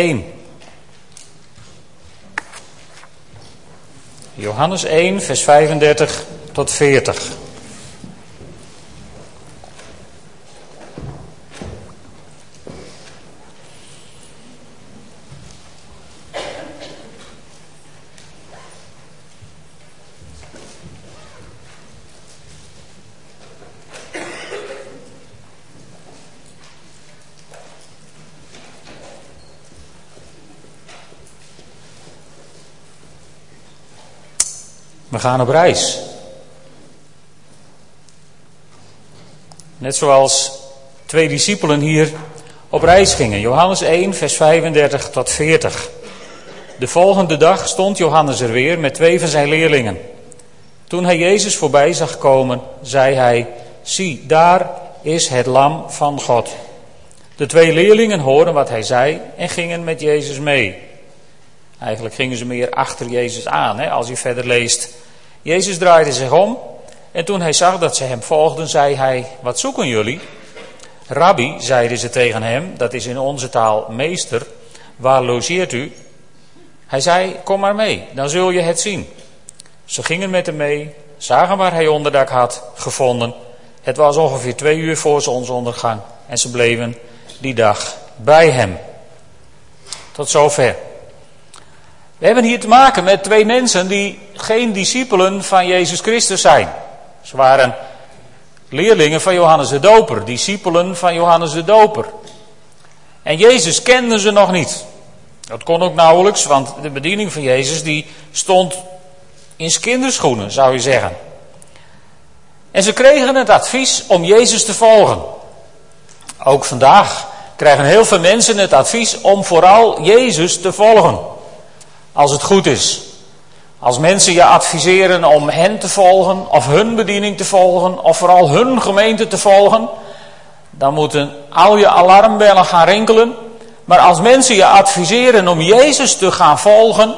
1. Johannes 1, vers 35 tot 40. Gaan op reis. Net zoals twee discipelen hier op reis gingen. Johannes 1, vers 35 tot 40. De volgende dag stond Johannes er weer met twee van zijn leerlingen. Toen hij Jezus voorbij zag komen, zei hij: Zie, daar is het Lam van God. De twee leerlingen hoorden wat hij zei en gingen met Jezus mee. Eigenlijk gingen ze meer achter Jezus aan, hè, als u verder leest. Jezus draaide zich om en toen hij zag dat ze hem volgden, zei hij: Wat zoeken jullie? Rabbi, zeiden ze tegen hem, dat is in onze taal meester, waar logeert u? Hij zei: Kom maar mee, dan zul je het zien. Ze gingen met hem mee, zagen waar hij onderdak had gevonden. Het was ongeveer twee uur voor zonsondergang en ze bleven die dag bij hem. Tot zover. We hebben hier te maken met twee mensen die geen discipelen van Jezus Christus zijn. Ze waren leerlingen van Johannes de Doper, discipelen van Johannes de Doper. En Jezus kende ze nog niet. Dat kon ook nauwelijks, want de bediening van Jezus die stond in kinderschoenen, zou je zeggen. En ze kregen het advies om Jezus te volgen. Ook vandaag krijgen heel veel mensen het advies om vooral Jezus te volgen. Als het goed is. Als mensen je adviseren om hen te volgen, of hun bediening te volgen, of vooral hun gemeente te volgen, dan moeten al je alarmbellen gaan rinkelen. Maar als mensen je adviseren om Jezus te gaan volgen,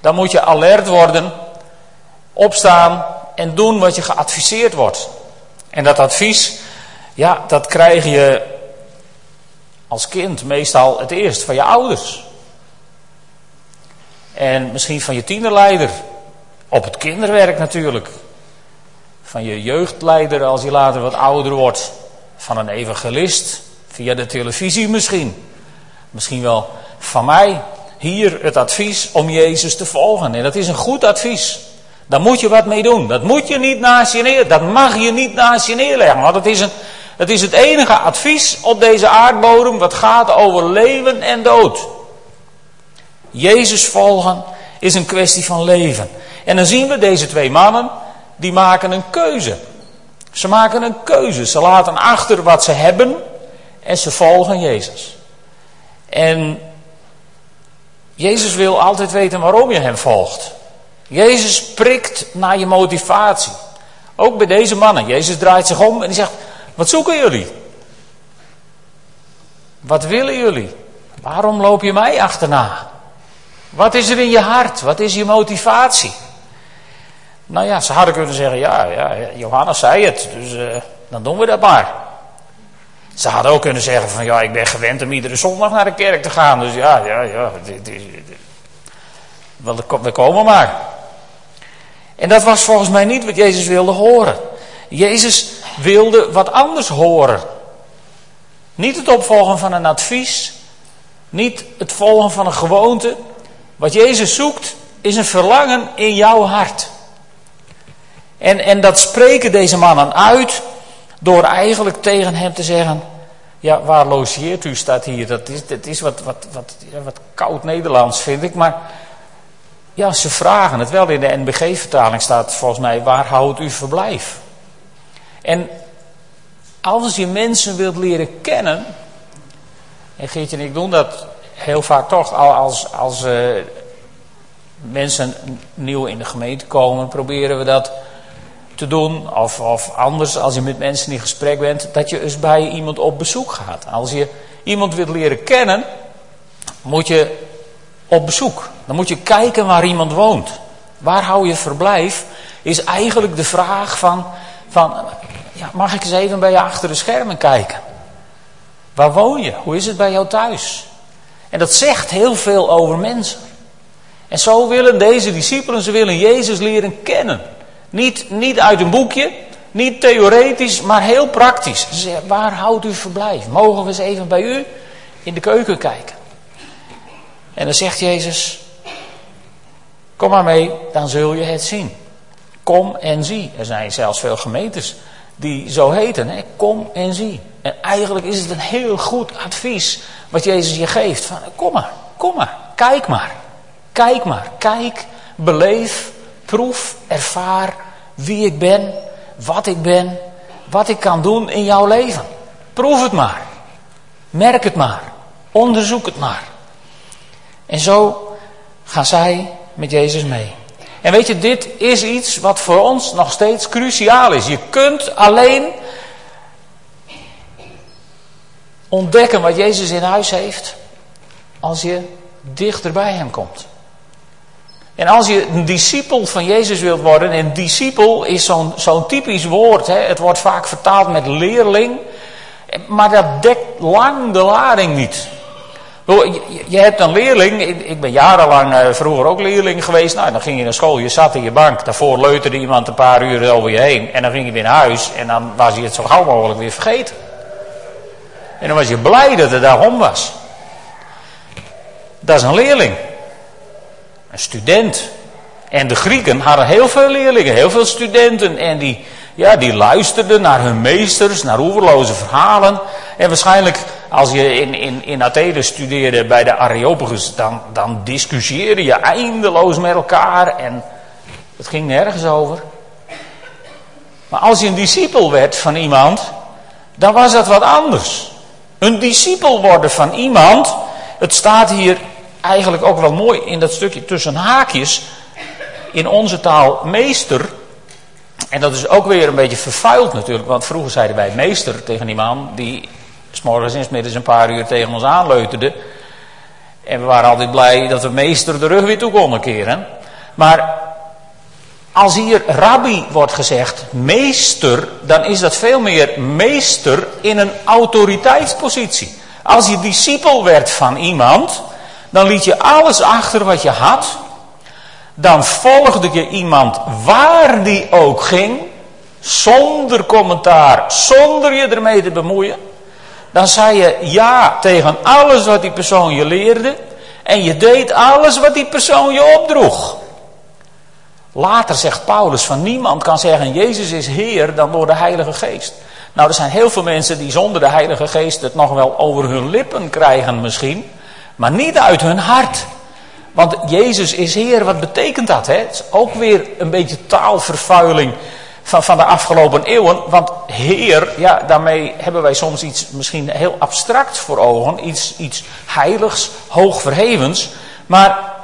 dan moet je alert worden, opstaan en doen wat je geadviseerd wordt. En dat advies, ja, dat krijg je als kind meestal het eerst van je ouders. En misschien van je tienerleider. Op het kinderwerk natuurlijk. Van je jeugdleider als je later wat ouder wordt. Van een evangelist. Via de televisie misschien. Misschien wel van mij. Hier het advies om Jezus te volgen. En dat is een goed advies. Daar moet je wat mee doen. Dat moet je niet naast je neer. Dat mag je niet naast je neerleggen. Want is, een, het is het enige advies op deze aardbodem wat gaat over leven en dood. Jezus volgen is een kwestie van leven. En dan zien we deze twee mannen, die maken een keuze. Ze maken een keuze. Ze laten achter wat ze hebben en ze volgen Jezus. En Jezus wil altijd weten waarom je hem volgt. Jezus prikt naar je motivatie. Ook bij deze mannen. Jezus draait zich om en die zegt: Wat zoeken jullie? Wat willen jullie? Waarom loop je mij achterna? Wat is er in je hart? Wat is je motivatie? Nou ja, ze hadden kunnen zeggen, ja, ja Johannes zei het, dus uh, dan doen we dat maar. Ze hadden ook kunnen zeggen van, ja, ik ben gewend om iedere zondag naar de kerk te gaan, dus ja, ja, ja, we komen maar. En dat was volgens mij niet wat Jezus wilde horen. Jezus wilde wat anders horen. Niet het opvolgen van een advies, niet het volgen van een gewoonte, wat Jezus zoekt is een verlangen in jouw hart. En, en dat spreken deze mannen uit door eigenlijk tegen hem te zeggen: Ja, waar logeert u? staat hier. Dat is, dat is wat, wat, wat, wat koud Nederlands, vind ik. Maar ja, ze vragen het wel. In de NBG-vertaling staat volgens mij: Waar houdt u verblijf? En als je mensen wilt leren kennen. En Geertje en ik doen dat heel vaak toch, als, als uh, mensen nieuw in de gemeente komen, proberen we dat te doen. Of, of anders, als je met mensen in gesprek bent, dat je eens bij iemand op bezoek gaat. Als je iemand wilt leren kennen, moet je op bezoek. Dan moet je kijken waar iemand woont. Waar hou je verblijf? Is eigenlijk de vraag van, van ja, mag ik eens even bij je achter de schermen kijken? Waar woon je? Hoe is het bij jou thuis? En dat zegt heel veel over mensen. En zo willen deze discipelen, ze willen Jezus leren kennen. Niet, niet uit een boekje, niet theoretisch, maar heel praktisch. Ze zeggen, waar houdt u verblijf? Mogen we eens even bij u in de keuken kijken? En dan zegt Jezus, kom maar mee, dan zul je het zien. Kom en zie. Er zijn zelfs veel gemeentes die zo heten. Hè? Kom en zie. En eigenlijk is het een heel goed advies wat Jezus je geeft. Van, kom maar, kom maar, kijk maar. Kijk maar, kijk, beleef, proef, ervaar wie ik ben, wat ik ben, wat ik kan doen in jouw leven. Proef het maar. Merk het maar. Onderzoek het maar. En zo gaan zij met Jezus mee. En weet je, dit is iets wat voor ons nog steeds cruciaal is. Je kunt alleen ontdekken wat Jezus in huis heeft als je dichter bij hem komt. En als je een discipel van Jezus wilt worden, en discipel is zo'n typisch woord, hè? het wordt vaak vertaald met leerling, maar dat dekt lang de lading niet. Je hebt een leerling, ik ben jarenlang eh, vroeger ook leerling geweest. Nou, dan ging je naar school, je zat in je bank. Daarvoor leuterde iemand een paar uur over je heen. En dan ging je weer naar huis en dan was je het zo gauw mogelijk weer vergeten. En dan was je blij dat het daarom was. Dat is een leerling. Een student. En de Grieken hadden heel veel leerlingen, heel veel studenten. En die, ja, die luisterden naar hun meesters, naar oeverloze verhalen. En waarschijnlijk, als je in, in, in Athene studeerde bij de Areopagus, dan, dan discussieerde je eindeloos met elkaar. En het ging nergens over. Maar als je een discipel werd van iemand, dan was dat wat anders. Een discipel worden van iemand, het staat hier eigenlijk ook wel mooi in dat stukje tussen haakjes. In onze taal meester. En dat is ook weer een beetje vervuild natuurlijk. Want vroeger zeiden wij meester tegen die man die s morgens en middags een paar uur tegen ons aanleuterde. En we waren altijd blij dat we meester de rug weer toe konden keren. Maar als hier rabbi wordt gezegd, meester, dan is dat veel meer meester in een autoriteitspositie. Als je discipel werd van iemand, dan liet je alles achter wat je had. Dan volgde je iemand waar die ook ging, zonder commentaar, zonder je ermee te bemoeien. Dan zei je ja tegen alles wat die persoon je leerde. En je deed alles wat die persoon je opdroeg. Later zegt Paulus van niemand kan zeggen Jezus is Heer dan door de Heilige Geest. Nou, er zijn heel veel mensen die zonder de Heilige Geest het nog wel over hun lippen krijgen misschien. Maar niet uit hun hart. Want Jezus is Heer, wat betekent dat? Hè? Het is ook weer een beetje taalvervuiling van, van de afgelopen eeuwen. Want Heer, ja, daarmee hebben wij soms iets misschien heel abstracts voor ogen. Iets, iets heiligs, hoogverhevens. Maar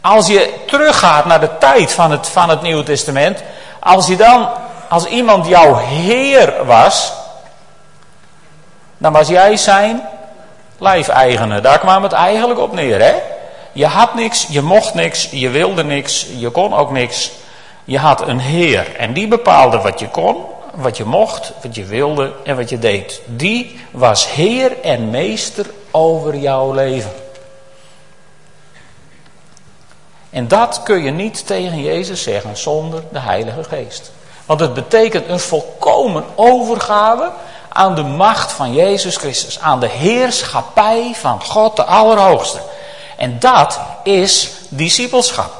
als je teruggaat naar de tijd van het, van het Nieuwe Testament. Als je dan, als iemand jouw Heer was. Dan was jij zijn lijfeigenen. Daar kwam het eigenlijk op neer, hè? Je had niks, je mocht niks, je wilde niks, je kon ook niks. Je had een Heer en die bepaalde wat je kon, wat je mocht, wat je wilde en wat je deed. Die was Heer en Meester over jouw leven. En dat kun je niet tegen Jezus zeggen zonder de Heilige Geest. Want het betekent een volkomen overgave aan de macht van Jezus Christus, aan de heerschappij van God de Allerhoogste. En dat is discipelschap.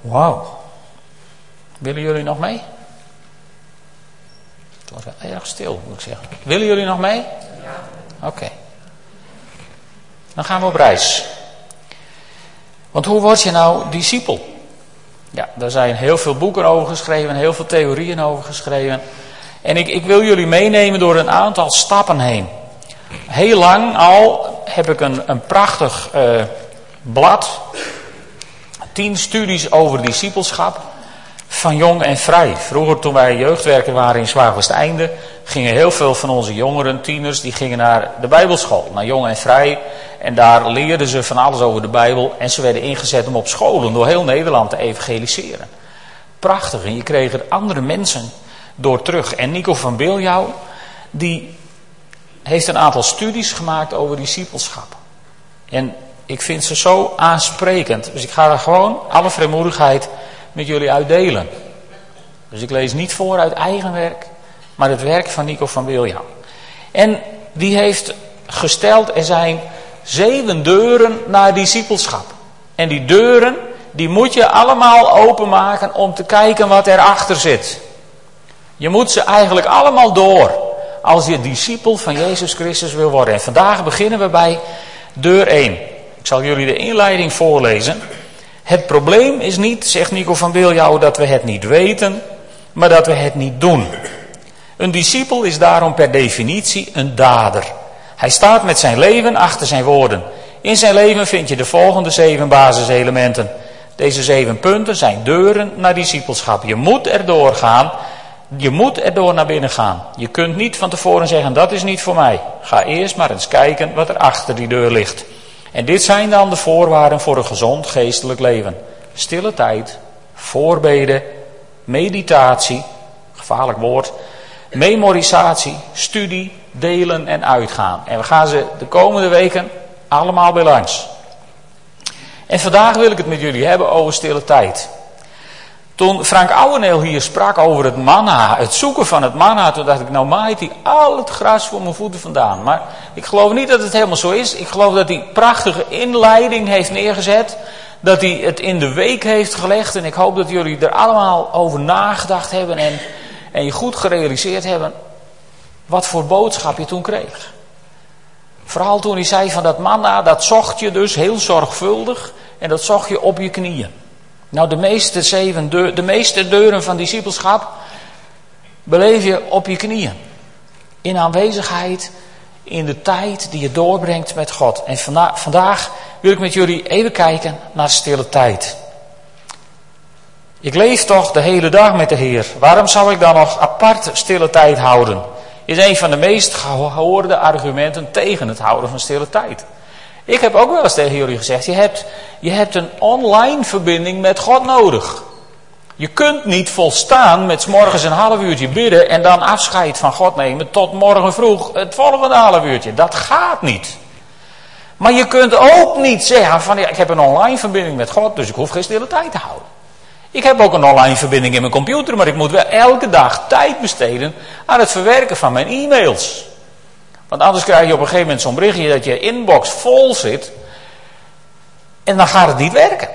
Wauw. Willen jullie nog mee? Het was wel erg stil, moet ik zeggen. Willen jullie nog mee? Ja. Oké. Dan gaan we op reis. Want hoe word je nou discipel? Ja, daar zijn heel veel boeken over geschreven, heel veel theorieën over geschreven. En ik, ik wil jullie meenemen door een aantal stappen heen. Heel lang al heb ik een, een prachtig uh, blad. Tien studies over discipelschap. Van jong en vrij. Vroeger toen wij jeugdwerker waren in Zwaagwesteinde. Gingen heel veel van onze jongeren, tieners, die gingen naar de bijbelschool. Naar jong en vrij. En daar leerden ze van alles over de bijbel. En ze werden ingezet om op scholen door heel Nederland te evangeliseren. Prachtig. En je kreeg er andere mensen door terug. En Nico van Biljouw, die heeft een aantal studies gemaakt over discipelschap. En ik vind ze zo aansprekend. Dus ik ga er gewoon alle vrijmoedigheid met jullie uitdelen. Dus ik lees niet voor uit eigen werk, maar het werk van Nico van William. En die heeft gesteld, er zijn zeven deuren naar discipelschap. En die deuren, die moet je allemaal openmaken om te kijken wat erachter zit. Je moet ze eigenlijk allemaal door als je discipel van Jezus Christus wil worden. En vandaag beginnen we bij deur 1. Ik zal jullie de inleiding voorlezen. Het probleem is niet, zegt Nico van Biljouw, dat we het niet weten, maar dat we het niet doen. Een discipel is daarom per definitie een dader. Hij staat met zijn leven achter zijn woorden. In zijn leven vind je de volgende zeven basiselementen. Deze zeven punten zijn deuren naar discipelschap. Je moet erdoor gaan. Je moet erdoor naar binnen gaan. Je kunt niet van tevoren zeggen dat is niet voor mij. Ga eerst maar eens kijken wat er achter die deur ligt. En dit zijn dan de voorwaarden voor een gezond geestelijk leven. Stille tijd, voorbeden, meditatie, gevaarlijk woord, memorisatie, studie, delen en uitgaan. En we gaan ze de komende weken allemaal bij langs. En vandaag wil ik het met jullie hebben over stille tijd. Toen Frank Ouweneel hier sprak over het manna, het zoeken van het manna, toen dacht ik, nou maait hij al het gras voor mijn voeten vandaan. Maar ik geloof niet dat het helemaal zo is. Ik geloof dat hij prachtige inleiding heeft neergezet. Dat hij het in de week heeft gelegd. En ik hoop dat jullie er allemaal over nagedacht hebben en, en je goed gerealiseerd hebben wat voor boodschap je toen kreeg. Vooral toen hij zei van dat manna, dat zocht je dus heel zorgvuldig en dat zocht je op je knieën. Nou, de meeste, zeven de meeste deuren van discipelschap beleef je op je knieën. In aanwezigheid, in de tijd die je doorbrengt met God. En vandaag wil ik met jullie even kijken naar stille tijd. Ik leef toch de hele dag met de Heer. Waarom zou ik dan nog apart stille tijd houden? Is een van de meest gehoorde argumenten tegen het houden van stille tijd. Ik heb ook wel eens tegen jullie gezegd, je hebt, je hebt een online verbinding met God nodig. Je kunt niet volstaan met s morgens een half uurtje bidden en dan afscheid van God nemen tot morgen vroeg het volgende half uurtje. Dat gaat niet. Maar je kunt ook niet zeggen van ja, ik heb een online verbinding met God, dus ik hoef geen stille tijd te houden. Ik heb ook een online verbinding in mijn computer, maar ik moet wel elke dag tijd besteden aan het verwerken van mijn e-mails. Want anders krijg je op een gegeven moment zo'n berichtje dat je inbox vol zit. En dan gaat het niet werken.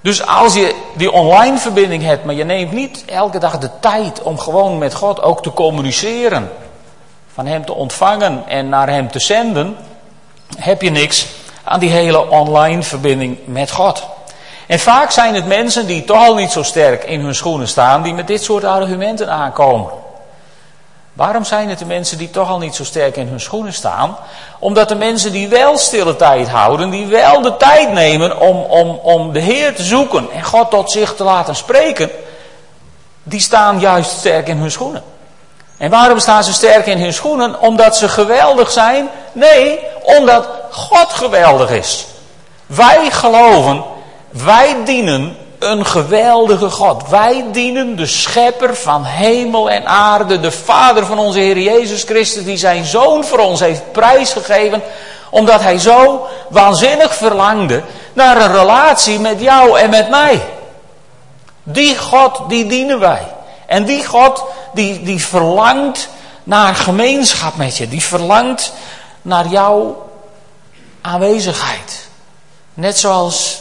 Dus als je die online verbinding hebt, maar je neemt niet elke dag de tijd om gewoon met God ook te communiceren. Van Hem te ontvangen en naar Hem te zenden. Heb je niks aan die hele online verbinding met God. En vaak zijn het mensen die toch al niet zo sterk in hun schoenen staan, die met dit soort argumenten aankomen. Waarom zijn het de mensen die toch al niet zo sterk in hun schoenen staan? Omdat de mensen die wel stille tijd houden, die wel de tijd nemen om, om, om de Heer te zoeken en God tot zich te laten spreken, die staan juist sterk in hun schoenen. En waarom staan ze sterk in hun schoenen? Omdat ze geweldig zijn? Nee, omdat God geweldig is. Wij geloven, wij dienen een geweldige God. Wij dienen de schepper van hemel en aarde, de vader van onze Heer Jezus Christus, die zijn zoon voor ons heeft prijsgegeven, omdat hij zo waanzinnig verlangde naar een relatie met jou en met mij. Die God, die dienen wij. En die God, die, die verlangt naar gemeenschap met je. Die verlangt naar jouw aanwezigheid. Net zoals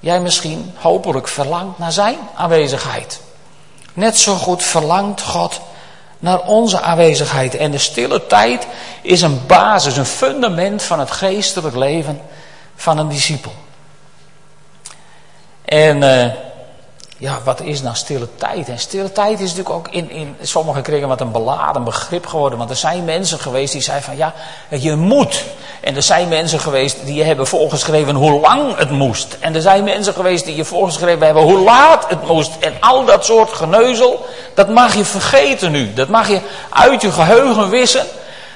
jij misschien hopelijk verlangt naar zijn aanwezigheid. Net zo goed verlangt God naar onze aanwezigheid. En de stille tijd is een basis, een fundament van het geestelijk leven van een discipel. En uh, ja, wat is nou stille tijd? En stille tijd is natuurlijk ook in, in sommige kringen wat een beladen begrip geworden. Want er zijn mensen geweest die zeiden van ja, je moet. En er zijn mensen geweest die hebben voorgeschreven hoe lang het moest. En er zijn mensen geweest die je voorgeschreven hebben hoe laat het moest. En al dat soort geneuzel, dat mag je vergeten nu. Dat mag je uit je geheugen wissen.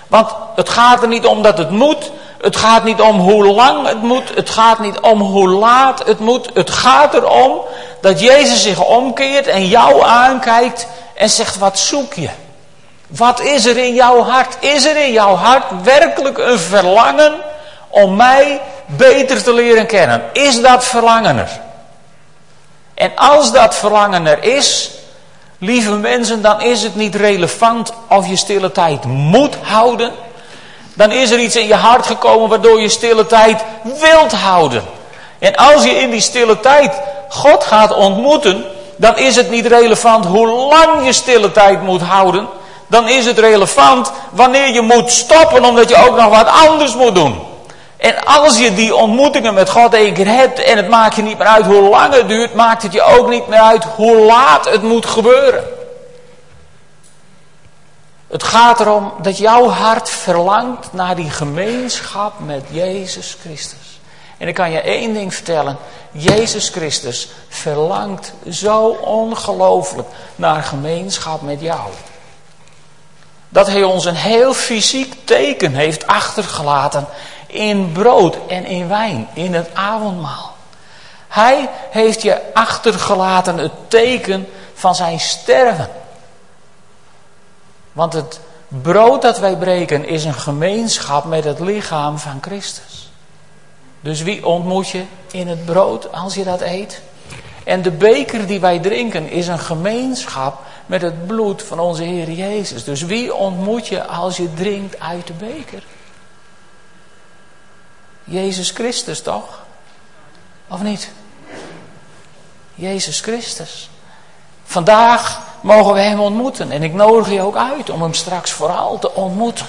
Want het gaat er niet om dat het moet. Het gaat niet om hoe lang het moet. Het gaat niet om hoe laat het moet. Het gaat erom dat Jezus zich omkeert en jou aankijkt en zegt, wat zoek je? Wat is er in jouw hart? Is er in jouw hart werkelijk een verlangen om mij beter te leren kennen? Is dat verlangen er? En als dat verlangen er is, lieve mensen, dan is het niet relevant of je stille tijd moet houden. Dan is er iets in je hart gekomen waardoor je stille tijd wilt houden. En als je in die stille tijd God gaat ontmoeten, dan is het niet relevant hoe lang je stille tijd moet houden. Dan is het relevant wanneer je moet stoppen omdat je ook nog wat anders moet doen. En als je die ontmoetingen met God één keer hebt en het maakt je niet meer uit hoe lang het duurt, maakt het je ook niet meer uit hoe laat het moet gebeuren. Het gaat erom dat jouw hart verlangt naar die gemeenschap met Jezus Christus. En ik kan je één ding vertellen. Jezus Christus verlangt zo ongelooflijk naar gemeenschap met jou. Dat hij ons een heel fysiek teken heeft achtergelaten in brood en in wijn, in het avondmaal. Hij heeft je achtergelaten het teken van zijn sterven. Want het brood dat wij breken is een gemeenschap met het lichaam van Christus. Dus wie ontmoet je in het brood als je dat eet? En de beker die wij drinken is een gemeenschap met het bloed van onze Heer Jezus. Dus wie ontmoet je als je drinkt uit de beker? Jezus Christus toch? Of niet? Jezus Christus. Vandaag mogen we Hem ontmoeten. En ik nodig je ook uit om Hem straks vooral te ontmoeten.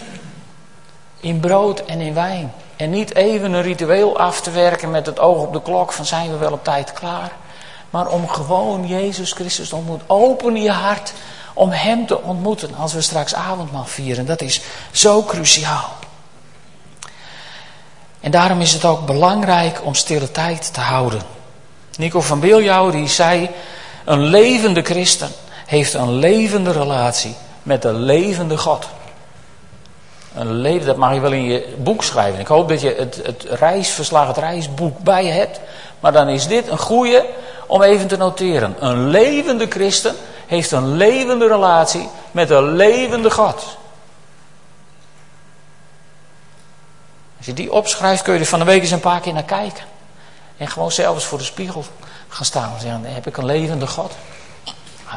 In brood en in wijn. En niet even een ritueel af te werken met het oog op de klok van zijn we wel op tijd klaar. Maar om gewoon Jezus Christus te ontmoeten. Open je hart om Hem te ontmoeten als we straks avondmaal vieren. Dat is zo cruciaal. En daarom is het ook belangrijk om stille tijd te houden. Nico van Beeljauw die zei, een levende christen heeft een levende relatie met de levende God. Een dat mag je wel in je boek schrijven. Ik hoop dat je het, het reisverslag, het reisboek bij hebt. Maar dan is dit een goede om even te noteren. Een levende christen heeft een levende relatie met een levende God. Als je die opschrijft, kun je er van de week eens een paar keer naar kijken. En gewoon zelf eens voor de spiegel gaan staan en zeggen: Heb ik een levende God?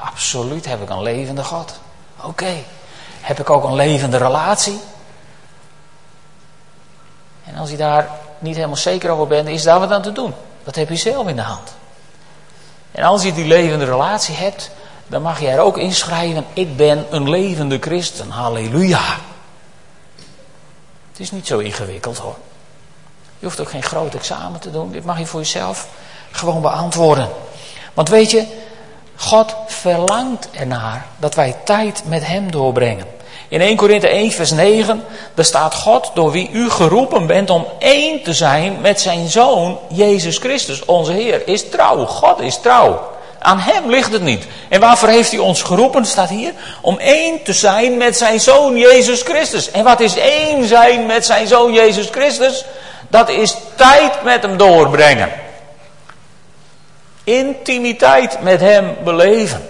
Absoluut heb ik een levende God. Oké. Heb ik ook een levende relatie? En als je daar niet helemaal zeker over bent, is daar wat aan te doen. Dat heb je zelf in de hand. En als je die levende relatie hebt, dan mag je er ook inschrijven: Ik ben een levende christen. Halleluja. Het is niet zo ingewikkeld hoor. Je hoeft ook geen groot examen te doen. Dit mag je voor jezelf gewoon beantwoorden. Want weet je, God verlangt ernaar dat wij tijd met Hem doorbrengen. In 1 Korinthe 1 vers 9, daar staat God door wie u geroepen bent om één te zijn met zijn Zoon Jezus Christus. Onze Heer is trouw. God is trouw. Aan hem ligt het niet. En waarvoor heeft hij ons geroepen, staat hier? Om één te zijn met zijn zoon Jezus Christus. En wat is één zijn met zijn zoon Jezus Christus? Dat is tijd met hem doorbrengen. Intimiteit met hem beleven.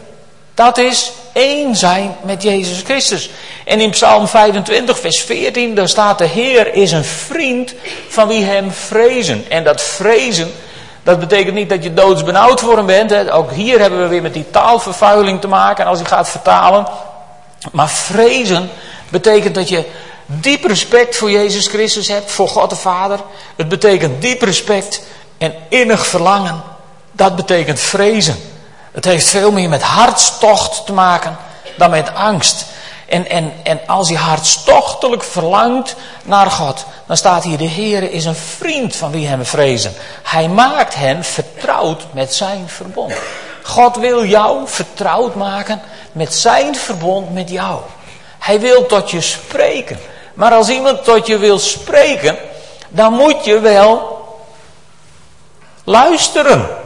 Dat is één zijn met Jezus Christus. En in Psalm 25, vers 14, daar staat: De Heer is een vriend van wie hem vrezen. En dat vrezen, dat betekent niet dat je doodsbenauwd voor hem bent. Hè. Ook hier hebben we weer met die taalvervuiling te maken. En als je gaat vertalen. Maar vrezen betekent dat je diep respect voor Jezus Christus hebt, voor God de Vader. Het betekent diep respect en innig verlangen. Dat betekent vrezen. Het heeft veel meer met hartstocht te maken dan met angst. En, en, en als je hartstochtelijk verlangt naar God, dan staat hier: de Heer is een vriend van wie hem vrezen. Hij maakt hen vertrouwd met zijn verbond. God wil jou vertrouwd maken met zijn verbond met jou. Hij wil tot je spreken. Maar als iemand tot je wil spreken, dan moet je wel luisteren.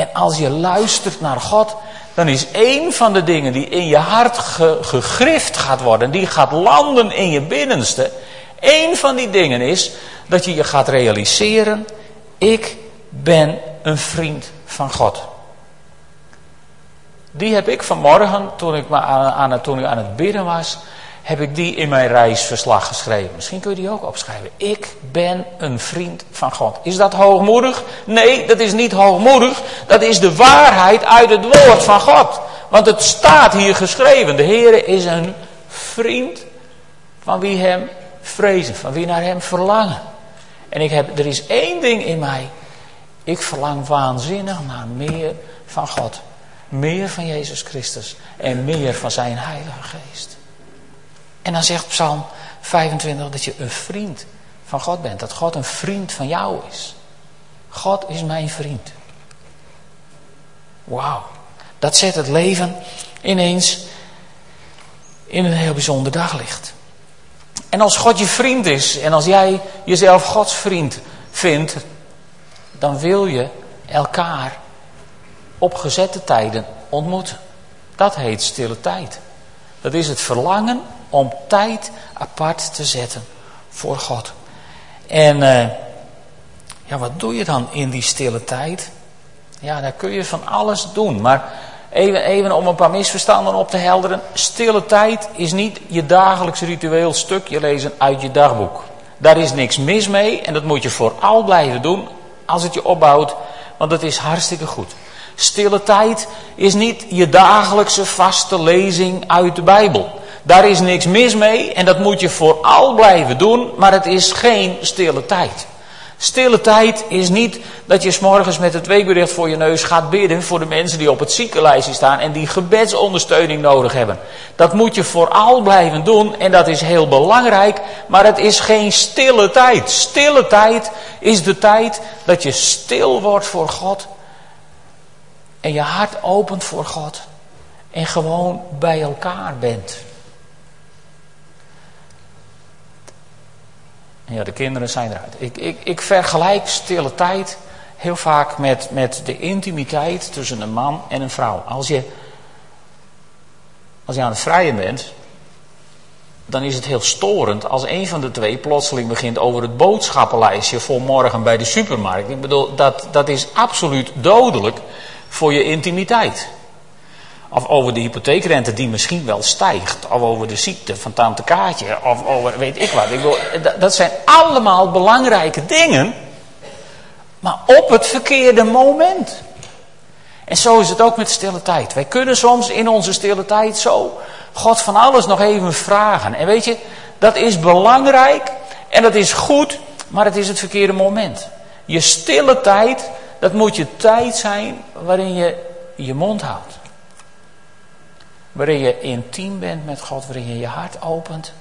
En als je luistert naar God, dan is één van de dingen die in je hart gegrift gaat worden, die gaat landen in je binnenste. Één van die dingen is dat je je gaat realiseren, ik ben een vriend van God. Die heb ik vanmorgen, toen ik, aan, aan, toen ik aan het bidden was, heb ik die in mijn reisverslag geschreven. Misschien kun je die ook opschrijven. Ik ben een vriend van God. Is dat hoogmoedig? Nee, dat is niet hoogmoedig. Dat is de waarheid uit het woord van God. Want het staat hier geschreven. De Heer is een vriend van wie hem vrezen, van wie naar hem verlangen. En ik heb, er is één ding in mij. Ik verlang waanzinnig naar meer van God. Meer van Jezus Christus. En meer van zijn Heilige Geest. En dan zegt Psalm 25 dat je een vriend van God bent. Dat God een vriend van jou is. God is mijn vriend. Wauw. Dat zet het leven ineens in een heel bijzonder daglicht. En als God je vriend is en als jij jezelf Gods vriend vindt, dan wil je elkaar op gezette tijden ontmoeten. Dat heet stille tijd. Dat is het verlangen om tijd apart te zetten voor God. En uh, ja, wat doe je dan in die stille tijd? Ja, daar kun je van alles doen. Maar even, even om een paar misverstanden op te helderen. Stille tijd is niet je dagelijks ritueel stukje lezen uit je dagboek. Daar is niks mis mee en dat moet je vooral blijven doen als het je opbouwt, want dat is hartstikke goed. Stille tijd is niet je dagelijkse vaste lezing uit de Bijbel. Daar is niks mis mee en dat moet je vooral blijven doen, maar het is geen stille tijd. Stille tijd is niet dat je s'morgens met het weekbericht voor je neus gaat bidden voor de mensen die op het ziekenlijstje staan en die gebedsondersteuning nodig hebben. Dat moet je vooral blijven doen en dat is heel belangrijk, maar het is geen stille tijd. Stille tijd is de tijd dat je stil wordt voor God en je hart opent voor God en gewoon bij elkaar bent. Ja, de kinderen zijn eruit. Ik, ik, ik vergelijk stille tijd heel vaak met, met de intimiteit tussen een man en een vrouw. Als je, als je aan het vrijen bent, dan is het heel storend als een van de twee plotseling begint over het boodschappenlijstje voor morgen bij de supermarkt. Ik bedoel, dat, dat is absoluut dodelijk voor je intimiteit. Of over de hypotheekrente die misschien wel stijgt. Of over de ziekte van tante Kaatje. Of over weet ik wat. Ik dat zijn allemaal belangrijke dingen. Maar op het verkeerde moment. En zo is het ook met stille tijd. Wij kunnen soms in onze stille tijd zo God van alles nog even vragen. En weet je, dat is belangrijk en dat is goed, maar het is het verkeerde moment. Je stille tijd, dat moet je tijd zijn waarin je je mond houdt. Waarin je intiem bent met God, waarin je je hart opent.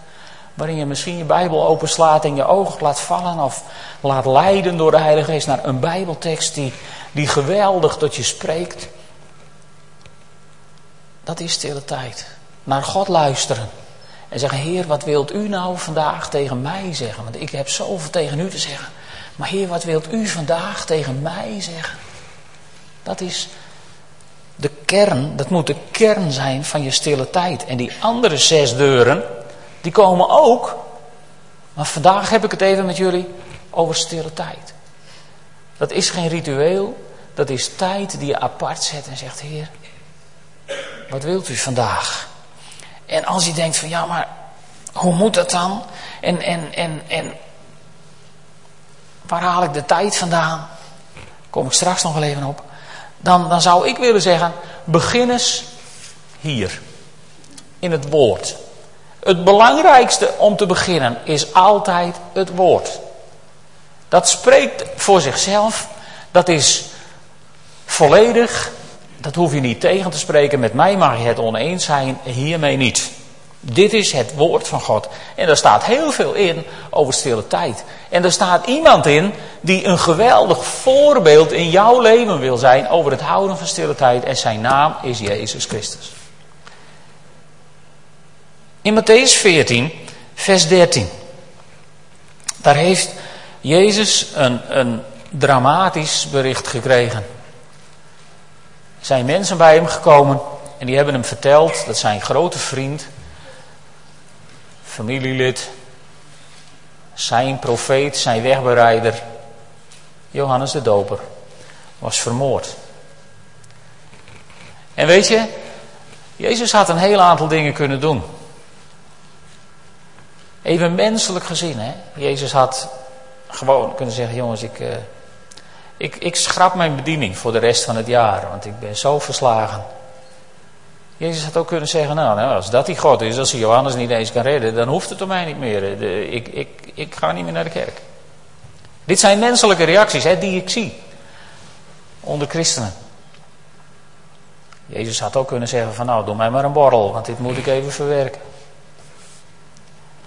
Waarin je misschien je Bijbel openslaat en je ogen laat vallen of laat leiden door de Heilige Geest naar een Bijbeltekst die, die geweldig tot je spreekt. Dat is stille tijd. Naar God luisteren. En zeggen, Heer, wat wilt u nou vandaag tegen mij zeggen? Want ik heb zoveel tegen u te zeggen. Maar Heer, wat wilt u vandaag tegen mij zeggen? Dat is de kern, dat moet de kern zijn van je stille tijd. En die andere zes deuren, die komen ook. Maar vandaag heb ik het even met jullie over stille tijd. Dat is geen ritueel, dat is tijd die je apart zet en zegt: Heer, wat wilt u vandaag? En als je denkt van ja, maar hoe moet dat dan? En, en, en, en waar haal ik de tijd vandaan? Kom ik straks nog wel even op dan, dan zou ik willen zeggen, begin eens hier. In het woord. Het belangrijkste om te beginnen is altijd het woord. Dat spreekt voor zichzelf. Dat is volledig. Dat hoef je niet tegen te spreken. Met mij mag je het oneens zijn, hiermee niet. Dit is het woord van God. En daar staat heel veel in over stille tijd. En er staat iemand in die een geweldig voorbeeld in jouw leven wil zijn over het houden van stille tijd. En zijn naam is Jezus Christus. In Matthäus 14, vers 13. Daar heeft Jezus een, een dramatisch bericht gekregen. Er zijn mensen bij hem gekomen en die hebben hem verteld dat zijn grote vriend familielid, zijn profeet, zijn wegbereider, Johannes de Doper, was vermoord. En weet je, Jezus had een heel aantal dingen kunnen doen. Even menselijk gezien, hè. Jezus had gewoon kunnen zeggen, jongens, ik, uh, ik, ik schrap mijn bediening voor de rest van het jaar, want ik ben zo verslagen. Jezus had ook kunnen zeggen, nou, nou als dat die God is, als hij Johannes niet eens kan redden, dan hoeft het om mij niet meer. Ik, ik, ik ga niet meer naar de kerk. Dit zijn menselijke reacties hè, die ik zie onder christenen. Jezus had ook kunnen zeggen van nou, doe mij maar een borrel, want dit moet ik even verwerken.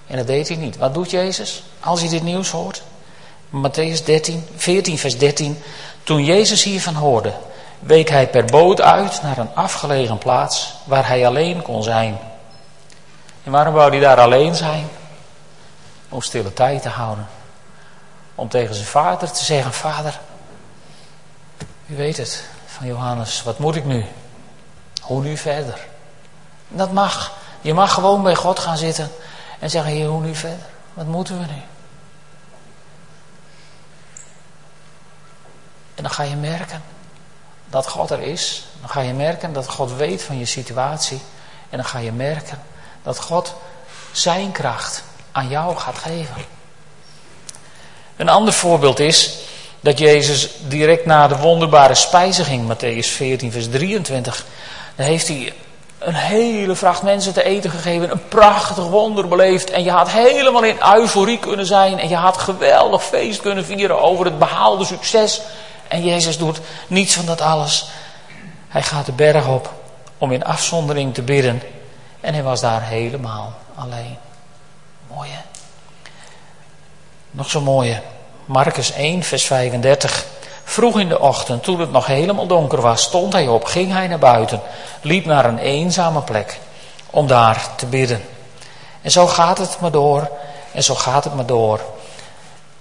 En dat deed hij niet. Wat doet Jezus als hij dit nieuws hoort? Matthäus 13, 14, vers 13. Toen Jezus hiervan hoorde, week hij per boot uit naar een afgelegen plaats waar hij alleen kon zijn. En waarom wou hij daar alleen zijn? Om stille tijd te houden. Om tegen zijn vader te zeggen: Vader, u weet het van Johannes, wat moet ik nu? Hoe nu verder? Dat mag. Je mag gewoon bij God gaan zitten en zeggen: Heer, hoe nu verder? Wat moeten we nu? En dan ga je merken dat God er is. Dan ga je merken dat God weet van je situatie. En dan ga je merken dat God zijn kracht aan jou gaat geven. Een ander voorbeeld is dat Jezus direct na de wonderbare spijziging, Matthäus 14, vers 23, dan heeft hij een hele vracht mensen te eten gegeven, een prachtig wonder beleefd. En je had helemaal in euforie kunnen zijn en je had geweldig feest kunnen vieren over het behaalde succes. En Jezus doet niets van dat alles. Hij gaat de berg op om in afzondering te bidden. En hij was daar helemaal alleen. Mooi hè? Nog zo mooie. Marcus 1, vers 35. Vroeg in de ochtend, toen het nog helemaal donker was, stond hij op, ging hij naar buiten, liep naar een eenzame plek om daar te bidden. En zo gaat het maar door, en zo gaat het maar door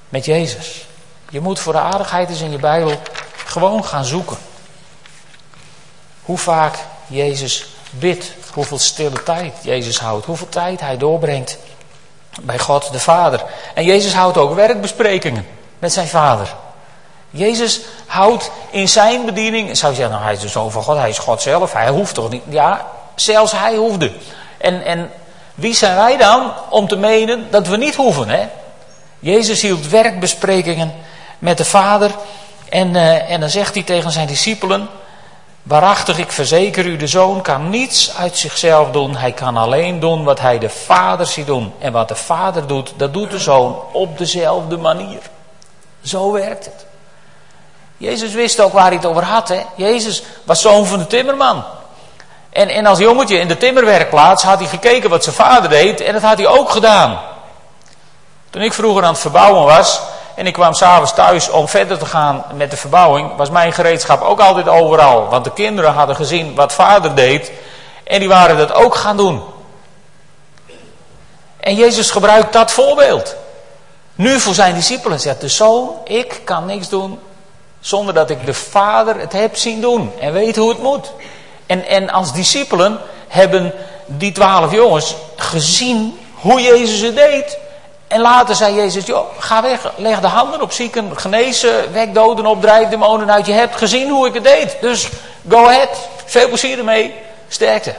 met Jezus. Je moet voor de aardigheid eens in je Bijbel gewoon gaan zoeken. Hoe vaak Jezus bidt, hoeveel stille tijd Jezus houdt, hoeveel tijd hij doorbrengt bij God de Vader. En Jezus houdt ook werkbesprekingen met zijn Vader. Jezus houdt in zijn bediening, zou je zeggen, nou hij is de zoon van God, hij is God zelf, hij hoeft toch niet. Ja, zelfs hij hoefde. En, en wie zijn wij dan om te menen dat we niet hoeven, hè? Jezus hield werkbesprekingen met de Vader en, uh, en dan zegt hij tegen zijn discipelen, Waarachtig, ik verzeker u, de zoon kan niets uit zichzelf doen. Hij kan alleen doen wat hij de vader ziet doen. En wat de vader doet, dat doet de zoon op dezelfde manier. Zo werkt het. Jezus wist ook waar hij het over had. Hè? Jezus was zoon van de timmerman. En, en als jongetje in de timmerwerkplaats had hij gekeken wat zijn vader deed. En dat had hij ook gedaan. Toen ik vroeger aan het verbouwen was, en ik kwam s'avonds thuis om verder te gaan met de verbouwing. Was mijn gereedschap ook altijd overal. Want de kinderen hadden gezien wat vader deed. En die waren dat ook gaan doen. En Jezus gebruikt dat voorbeeld. Nu voor zijn discipelen zegt de zoon, ik kan niks doen zonder dat ik de vader het heb zien doen. En weet hoe het moet. En, en als discipelen hebben die twaalf jongens gezien hoe Jezus het deed. En later zei Jezus, joh, ga weg, leg de handen op zieken, genezen, wek doden op, drijf demonen uit. Je hebt gezien hoe ik het deed, dus go ahead, veel plezier ermee, sterkte.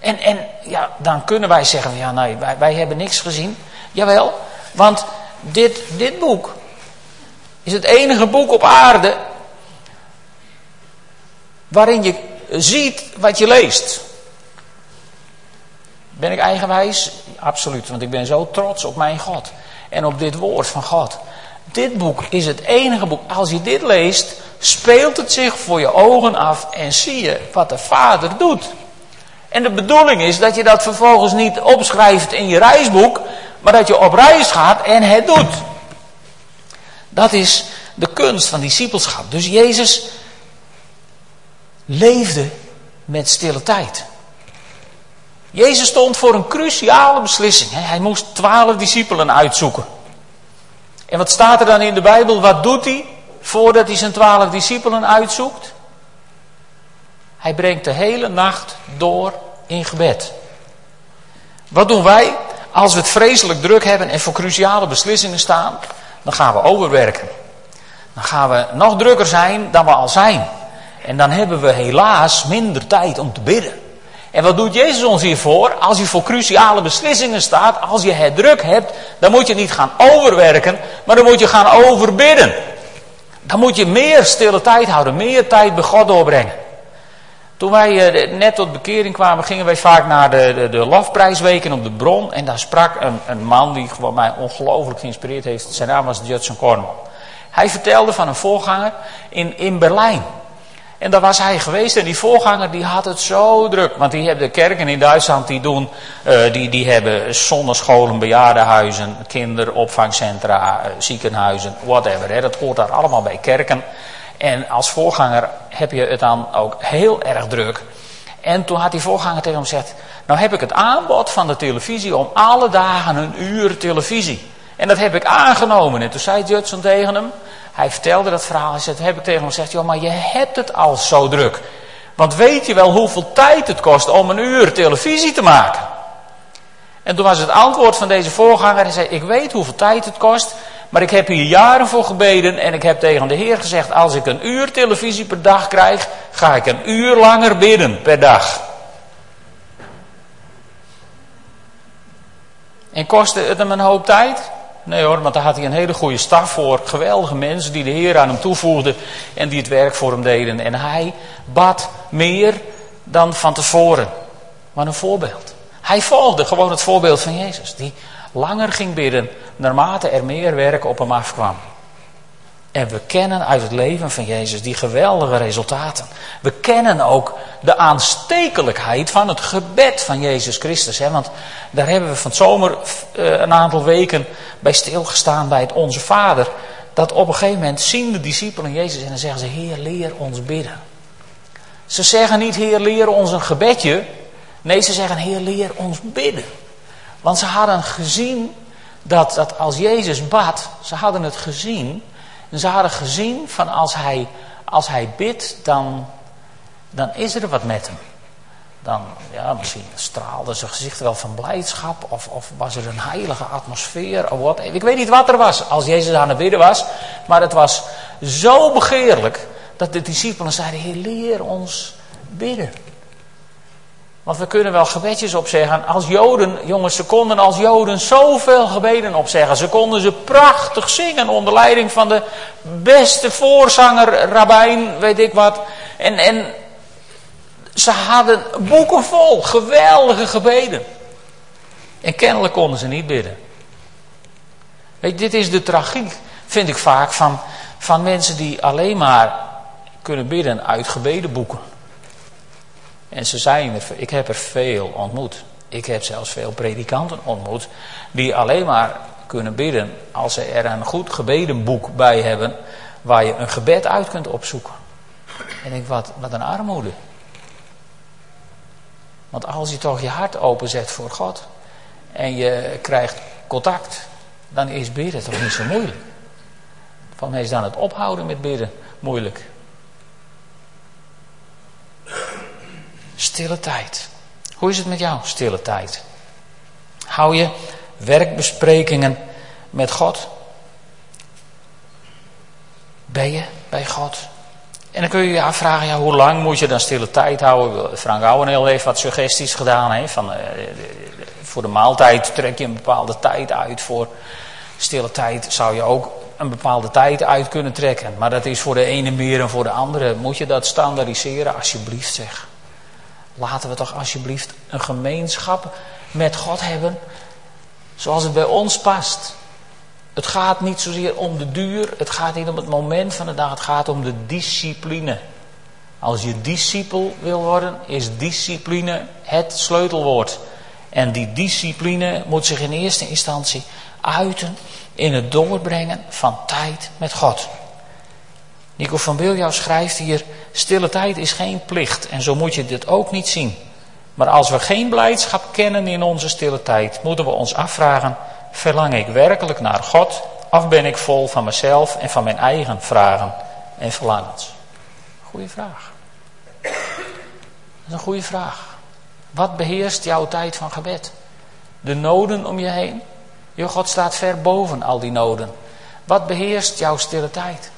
En, en ja, dan kunnen wij zeggen, ja nee, wij, wij hebben niks gezien. Jawel, want dit, dit boek is het enige boek op aarde waarin je ziet wat je leest. Ben ik eigenwijs? Absoluut, want ik ben zo trots op mijn God en op dit woord van God. Dit boek is het enige boek. Als je dit leest, speelt het zich voor je ogen af en zie je wat de Vader doet. En de bedoeling is dat je dat vervolgens niet opschrijft in je reisboek, maar dat je op reis gaat en het doet. Dat is de kunst van discipelschap. Dus Jezus leefde met stille tijd. Jezus stond voor een cruciale beslissing. Hij moest twaalf discipelen uitzoeken. En wat staat er dan in de Bijbel? Wat doet hij voordat hij zijn twaalf discipelen uitzoekt? Hij brengt de hele nacht door in gebed. Wat doen wij als we het vreselijk druk hebben en voor cruciale beslissingen staan? Dan gaan we overwerken. Dan gaan we nog drukker zijn dan we al zijn. En dan hebben we helaas minder tijd om te bidden. En wat doet Jezus ons hiervoor? Als je voor cruciale beslissingen staat, als je het druk hebt, dan moet je niet gaan overwerken, maar dan moet je gaan overbidden. Dan moet je meer stille tijd houden, meer tijd bij God doorbrengen. Toen wij eh, net tot bekering kwamen, gingen wij vaak naar de, de, de lofprijsweken op de bron. En daar sprak een, een man die gewoon mij ongelooflijk geïnspireerd heeft. Zijn naam was Judson Cornwall. Hij vertelde van een voorganger in, in Berlijn. En daar was hij geweest en die voorganger die had het zo druk. Want die hebben de kerken in Duitsland die doen, uh, die, die hebben zonnescholen, bejaardenhuizen, kinderopvangcentra, uh, ziekenhuizen, whatever. Hè. Dat hoort daar allemaal bij kerken. En als voorganger heb je het dan ook heel erg druk. En toen had die voorganger tegen hem gezegd, nou heb ik het aanbod van de televisie om alle dagen een uur televisie. En dat heb ik aangenomen. En toen zei Judson tegen hem, hij vertelde dat verhaal. Hij zei, heb ik tegen hem gezegd, joh, maar je hebt het al zo druk. Want weet je wel hoeveel tijd het kost om een uur televisie te maken? En toen was het antwoord van deze voorganger, hij zei, ik weet hoeveel tijd het kost, maar ik heb hier jaren voor gebeden en ik heb tegen de Heer gezegd, als ik een uur televisie per dag krijg, ga ik een uur langer bidden per dag. En kostte het hem een hoop tijd? Nee hoor, want daar had hij een hele goede staf voor. Geweldige mensen die de Heer aan hem toevoegden en die het werk voor hem deden. En hij bad meer dan van tevoren. Wat een voorbeeld. Hij volgde gewoon het voorbeeld van Jezus. Die langer ging bidden naarmate er meer werk op hem afkwam. En we kennen uit het leven van Jezus die geweldige resultaten. We kennen ook de aanstekelijkheid van het gebed van Jezus Christus. Hè? Want daar hebben we van het zomer eh, een aantal weken bij stilgestaan bij het Onze Vader. Dat op een gegeven moment zien de discipelen Jezus en dan zeggen ze, Heer leer ons bidden. Ze zeggen niet, Heer leer ons een gebedje. Nee, ze zeggen, Heer leer ons bidden. Want ze hadden gezien dat, dat als Jezus bad, ze hadden het gezien en ze hadden gezien van als hij, als hij bidt, dan, dan is er wat met hem. Dan, ja, misschien straalde zijn gezicht wel van blijdschap. Of, of was er een heilige atmosfeer. Of wat. Ik weet niet wat er was als Jezus aan het bidden was. Maar het was zo begeerlijk dat de discipelen zeiden: Heer, leer ons bidden. Want we kunnen wel gebedjes opzeggen. Als Joden, jongens, ze konden als Joden zoveel gebeden opzeggen. Ze konden ze prachtig zingen onder leiding van de beste voorzanger, rabbijn, weet ik wat. En, en ze hadden boeken vol, geweldige gebeden. En kennelijk konden ze niet bidden. Weet, dit is de tragiek, vind ik vaak, van, van mensen die alleen maar kunnen bidden uit gebedenboeken. En ze zijn er, ik heb er veel ontmoet. Ik heb zelfs veel predikanten ontmoet die alleen maar kunnen bidden als ze er een goed gebedenboek bij hebben waar je een gebed uit kunt opzoeken. En ik denk, wat, wat een armoede. Want als je toch je hart openzet voor God en je krijgt contact, dan is bidden toch niet zo moeilijk. Van mij is dan het ophouden met bidden moeilijk. Stille tijd. Hoe is het met jou, stille tijd? Hou je werkbesprekingen met God? Ben je bij God? En dan kun je je afvragen, ja, hoe lang moet je dan stille tijd houden? Frank Ouweneel heeft wat suggesties gedaan. Hè, van, uh, voor de maaltijd trek je een bepaalde tijd uit. Voor stille tijd zou je ook een bepaalde tijd uit kunnen trekken. Maar dat is voor de ene meer en voor de andere. Moet je dat standaardiseren, alsjeblieft zeg. Laten we toch alsjeblieft een gemeenschap met God hebben zoals het bij ons past. Het gaat niet zozeer om de duur, het gaat niet om het moment van de dag, het gaat om de discipline. Als je discipel wil worden, is discipline het sleutelwoord. En die discipline moet zich in eerste instantie uiten in het doorbrengen van tijd met God. Nico van Biljouw schrijft hier: Stille tijd is geen plicht en zo moet je dit ook niet zien. Maar als we geen blijdschap kennen in onze stille tijd, moeten we ons afvragen: verlang ik werkelijk naar God of ben ik vol van mezelf en van mijn eigen vragen en verlangens? Goeie vraag. Dat is een goede vraag. Wat beheerst jouw tijd van gebed? De noden om je heen? Je God staat ver boven al die noden. Wat beheerst jouw stille tijd?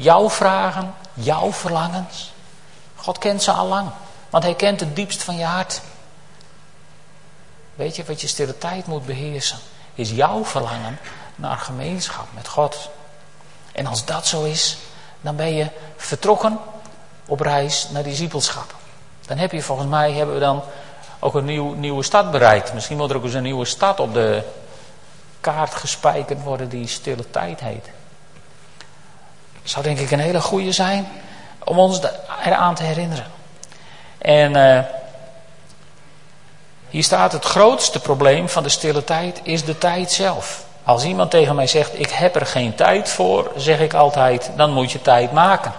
Jouw vragen, jouw verlangens. God kent ze al lang. Want hij kent het diepst van je hart. Weet je wat je stille tijd moet beheersen? Is jouw verlangen naar gemeenschap met God. En als dat zo is, dan ben je vertrokken op reis naar discipelschap. Dan heb je volgens mij hebben we dan ook een nieuw, nieuwe stad bereikt. Misschien moet er ook eens een nieuwe stad op de kaart gespijkerd worden die stille tijd heet. Zou denk ik een hele goede zijn om ons eraan te herinneren. En uh, hier staat het grootste probleem van de stille tijd is de tijd zelf. Als iemand tegen mij zegt ik heb er geen tijd voor, zeg ik altijd dan moet je tijd maken.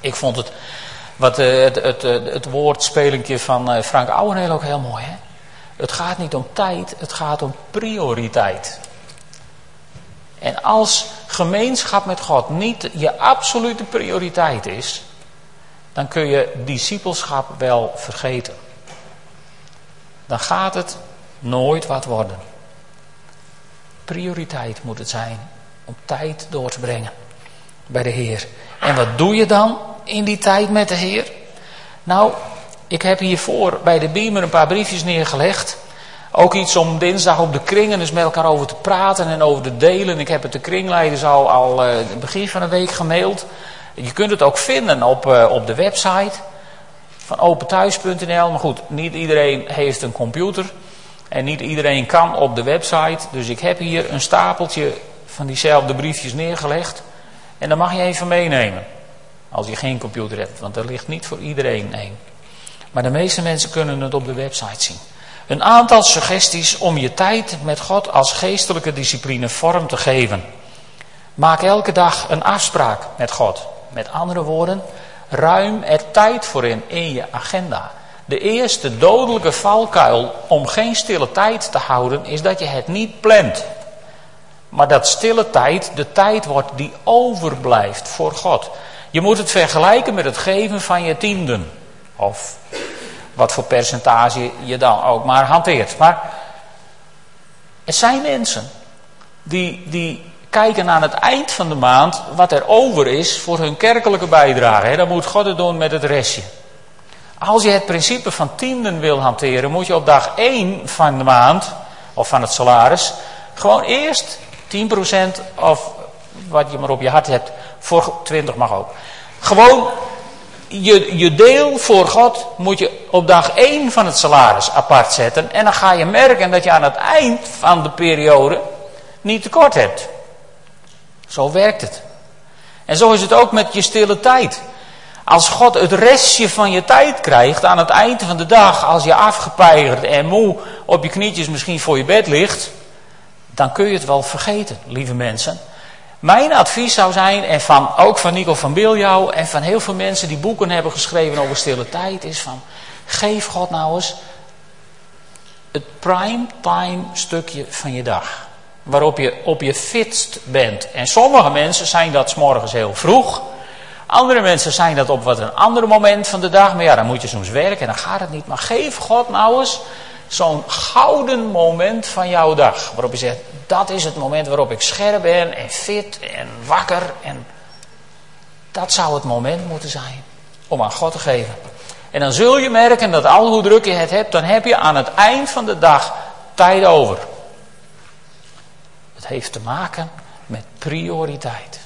Ik vond het, wat, uh, het, het, het woordspelinkje van Frank Ouwenheel ook heel mooi. Hè? Het gaat niet om tijd, het gaat om prioriteit. En als gemeenschap met God niet je absolute prioriteit is, dan kun je discipelschap wel vergeten. Dan gaat het nooit wat worden. Prioriteit moet het zijn om tijd door te brengen bij de Heer. En wat doe je dan in die tijd met de Heer? Nou, ik heb hiervoor bij de Beamer een paar briefjes neergelegd. Ook iets om dinsdag op de kringen eens met elkaar over te praten en over te delen. Ik heb het de kringleiders al, het begin van de week gemaild. Je kunt het ook vinden op, uh, op de website van openthuis.nl. Maar goed, niet iedereen heeft een computer. En niet iedereen kan op de website. Dus ik heb hier een stapeltje van diezelfde briefjes neergelegd. En dan mag je even meenemen. Als je geen computer hebt, want er ligt niet voor iedereen één. Maar de meeste mensen kunnen het op de website zien. Een aantal suggesties om je tijd met God als geestelijke discipline vorm te geven. Maak elke dag een afspraak met God. Met andere woorden, ruim er tijd voor in in je agenda. De eerste dodelijke valkuil om geen stille tijd te houden is dat je het niet plant. Maar dat stille tijd de tijd wordt die overblijft voor God. Je moet het vergelijken met het geven van je tienden. Of wat voor percentage je dan ook maar hanteert. Maar er zijn mensen die, die kijken aan het eind van de maand wat er over is voor hun kerkelijke bijdrage. Dan moet God het doen met het restje. Als je het principe van tienden wil hanteren, moet je op dag 1 van de maand, of van het salaris, gewoon eerst 10% of wat je maar op je hart hebt, voor 20 mag ook. Gewoon je, je deel voor God moet je op dag 1 van het salaris apart zetten. En dan ga je merken dat je aan het eind van de periode niet tekort hebt. Zo werkt het. En zo is het ook met je stille tijd. Als God het restje van je tijd krijgt aan het eind van de dag, als je afgepeigerd en moe op je knietjes misschien voor je bed ligt, dan kun je het wel vergeten, lieve mensen. Mijn advies zou zijn, en van, ook van Nico van Biljouw en van heel veel mensen die boeken hebben geschreven over stille tijd, is van, geef God nou eens het prime time stukje van je dag. Waarop je op je fitst bent. En sommige mensen zijn dat s morgens heel vroeg. Andere mensen zijn dat op wat een ander moment van de dag. Maar ja, dan moet je soms werken en dan gaat het niet. Maar geef God nou eens zo'n gouden moment van jouw dag. Waarop je zegt, dat is het moment waarop ik scherp ben en fit en wakker. En dat zou het moment moeten zijn om aan God te geven. En dan zul je merken dat al hoe druk je het hebt, dan heb je aan het eind van de dag tijd over. Het heeft te maken met prioriteit.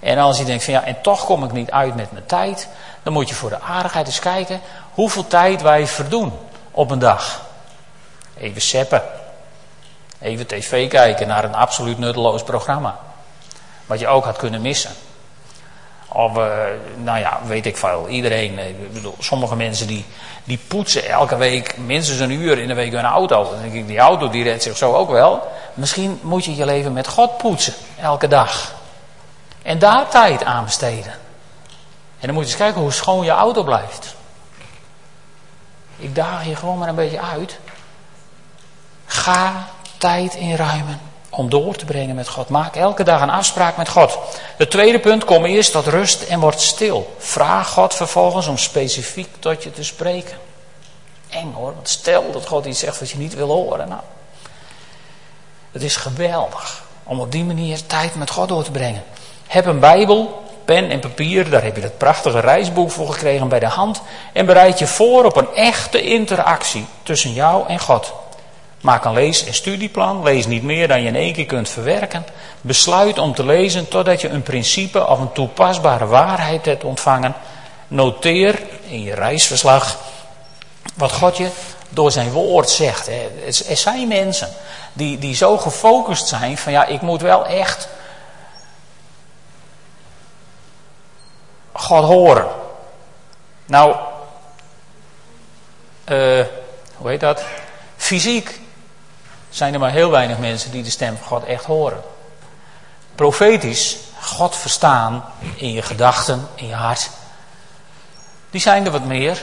En als je denkt van ja, en toch kom ik niet uit met mijn tijd, dan moet je voor de aardigheid eens kijken hoeveel tijd wij verdoen op een dag. Even seppen. Even tv kijken naar een absoluut nutteloos programma. Wat je ook had kunnen missen. Of, uh, nou ja, weet ik veel. Iedereen, eh, ik bedoel, sommige mensen die, die poetsen elke week minstens een uur in de week hun auto. Dan denk ik, die auto die redt zich zo ook wel. Misschien moet je je leven met God poetsen, elke dag. En daar tijd aan besteden. En dan moet je eens kijken hoe schoon je auto blijft. Ik daag je gewoon maar een beetje uit. Ga tijd inruimen om door te brengen met God. Maak elke dag een afspraak met God. Het tweede punt, kom eerst tot rust en word stil. Vraag God vervolgens om specifiek tot je te spreken. Eng hoor, want stel dat God iets zegt wat je niet wil horen. Nou, het is geweldig om op die manier tijd met God door te brengen. Heb een Bijbel pen en papier, daar heb je dat prachtige reisboek voor gekregen bij de hand. En bereid je voor op een echte interactie tussen jou en God. Maak een lees- en studieplan. Lees niet meer dan je in één keer kunt verwerken. Besluit om te lezen totdat je een principe of een toepasbare waarheid hebt ontvangen. Noteer in je reisverslag wat God je door zijn woord zegt. Er zijn mensen die, die zo gefocust zijn van ja, ik moet wel echt God horen. Nou, uh, hoe heet dat? Fysiek zijn er maar heel weinig mensen die de stem van God echt horen. Profetisch, God verstaan in je gedachten, in je hart, die zijn er wat meer.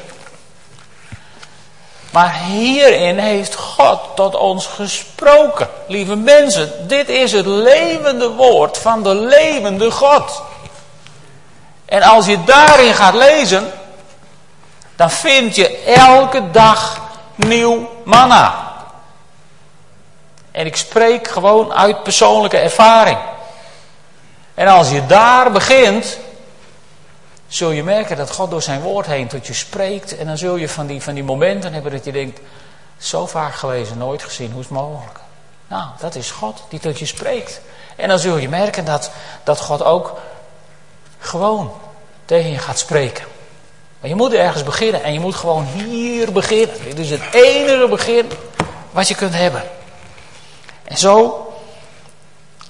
Maar hierin heeft God tot ons gesproken. Lieve mensen, dit is het levende woord van de levende God. En als je daarin gaat lezen, dan vind je elke dag nieuw manna. En ik spreek gewoon uit persoonlijke ervaring. En als je daar begint, zul je merken dat God door zijn woord heen tot je spreekt. En dan zul je van die, van die momenten hebben dat je denkt, zo vaak gelezen, nooit gezien, hoe is het mogelijk? Nou, dat is God die tot je spreekt. En dan zul je merken dat, dat God ook gewoon tegen je gaat spreken. Maar je moet ergens beginnen en je moet gewoon hier beginnen. Dit is het enige begin wat je kunt hebben. En zo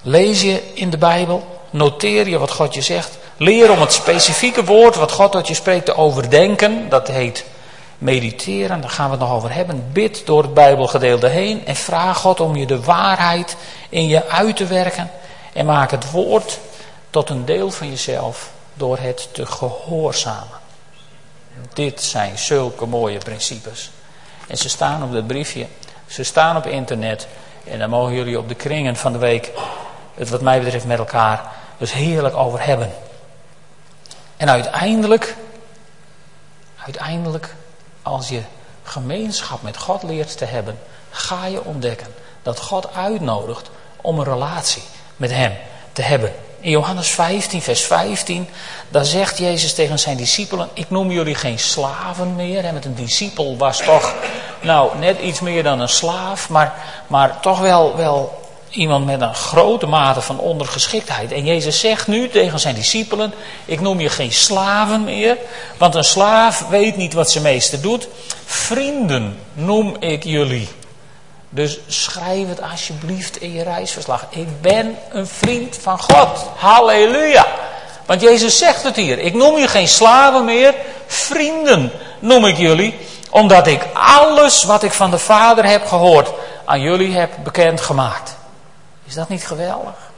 lees je in de Bijbel, noteer je wat God je zegt. Leer om het specifieke woord wat God tot je spreekt te overdenken. Dat heet mediteren, daar gaan we het nog over hebben. Bid door het Bijbelgedeelte heen en vraag God om je de waarheid in je uit te werken. En maak het woord tot een deel van jezelf door het te gehoorzamen. Dit zijn zulke mooie principes. En ze staan op dat briefje, ze staan op internet. En daar mogen jullie op de kringen van de week het wat mij betreft met elkaar dus heerlijk over hebben. En uiteindelijk, uiteindelijk, als je gemeenschap met God leert te hebben, ga je ontdekken dat God uitnodigt om een relatie met Hem te hebben. In Johannes 15, vers 15, daar zegt Jezus tegen zijn discipelen: Ik noem jullie geen slaven meer. En met een discipel was toch, nou, net iets meer dan een slaaf, maar, maar toch wel, wel iemand met een grote mate van ondergeschiktheid. En Jezus zegt nu tegen zijn discipelen: Ik noem je geen slaven meer, want een slaaf weet niet wat zijn meester doet. Vrienden noem ik jullie. Dus schrijf het alsjeblieft in je reisverslag. Ik ben een vriend van God. Halleluja. Want Jezus zegt het hier. Ik noem je geen slaven meer. Vrienden noem ik jullie. Omdat ik alles wat ik van de Vader heb gehoord aan jullie heb bekendgemaakt. Is dat niet geweldig?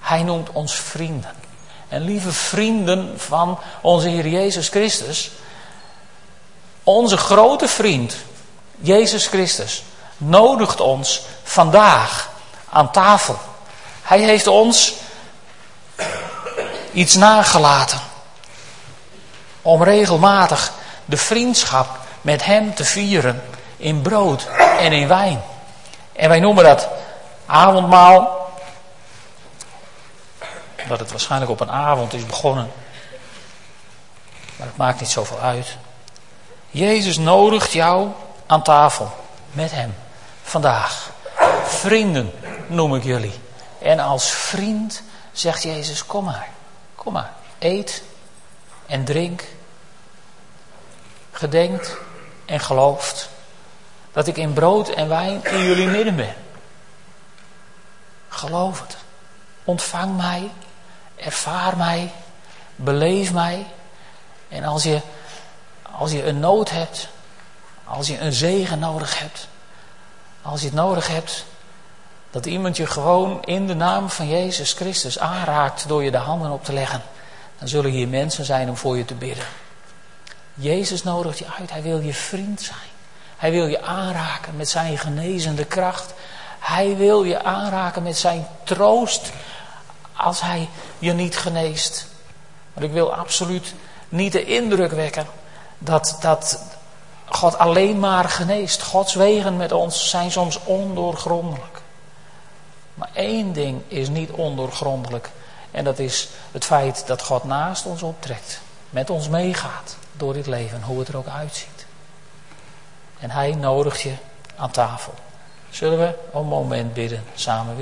Hij noemt ons vrienden. En lieve vrienden van onze Heer Jezus Christus. Onze grote vriend, Jezus Christus nodigt ons vandaag aan tafel. Hij heeft ons iets nagelaten. Om regelmatig de vriendschap met Hem te vieren in brood en in wijn. En wij noemen dat avondmaal. Dat het waarschijnlijk op een avond is begonnen. Maar het maakt niet zoveel uit. Jezus nodigt jou aan tafel met Hem vandaag. Vrienden noem ik jullie. En als vriend zegt Jezus: Kom maar, kom maar, eet en drink. Gedenkt en gelooft dat ik in brood en wijn in jullie midden ben. Geloof het. Ontvang mij, ervaar mij, beleef mij. En als je, als je een nood hebt, als je een zegen nodig hebt, als je het nodig hebt, dat iemand je gewoon in de naam van Jezus Christus aanraakt door je de handen op te leggen, dan zullen hier mensen zijn om voor je te bidden. Jezus nodigt je uit, hij wil je vriend zijn. Hij wil je aanraken met zijn genezende kracht. Hij wil je aanraken met zijn troost als hij je niet geneest. Maar ik wil absoluut niet de indruk wekken dat, dat, God alleen maar geneest. Gods wegen met ons zijn soms ondoorgrondelijk. Maar één ding is niet ondoorgrondelijk. En dat is het feit dat God naast ons optrekt. Met ons meegaat door dit leven, hoe het er ook uitziet. En hij nodigt je aan tafel. Zullen we een moment bidden samen weer?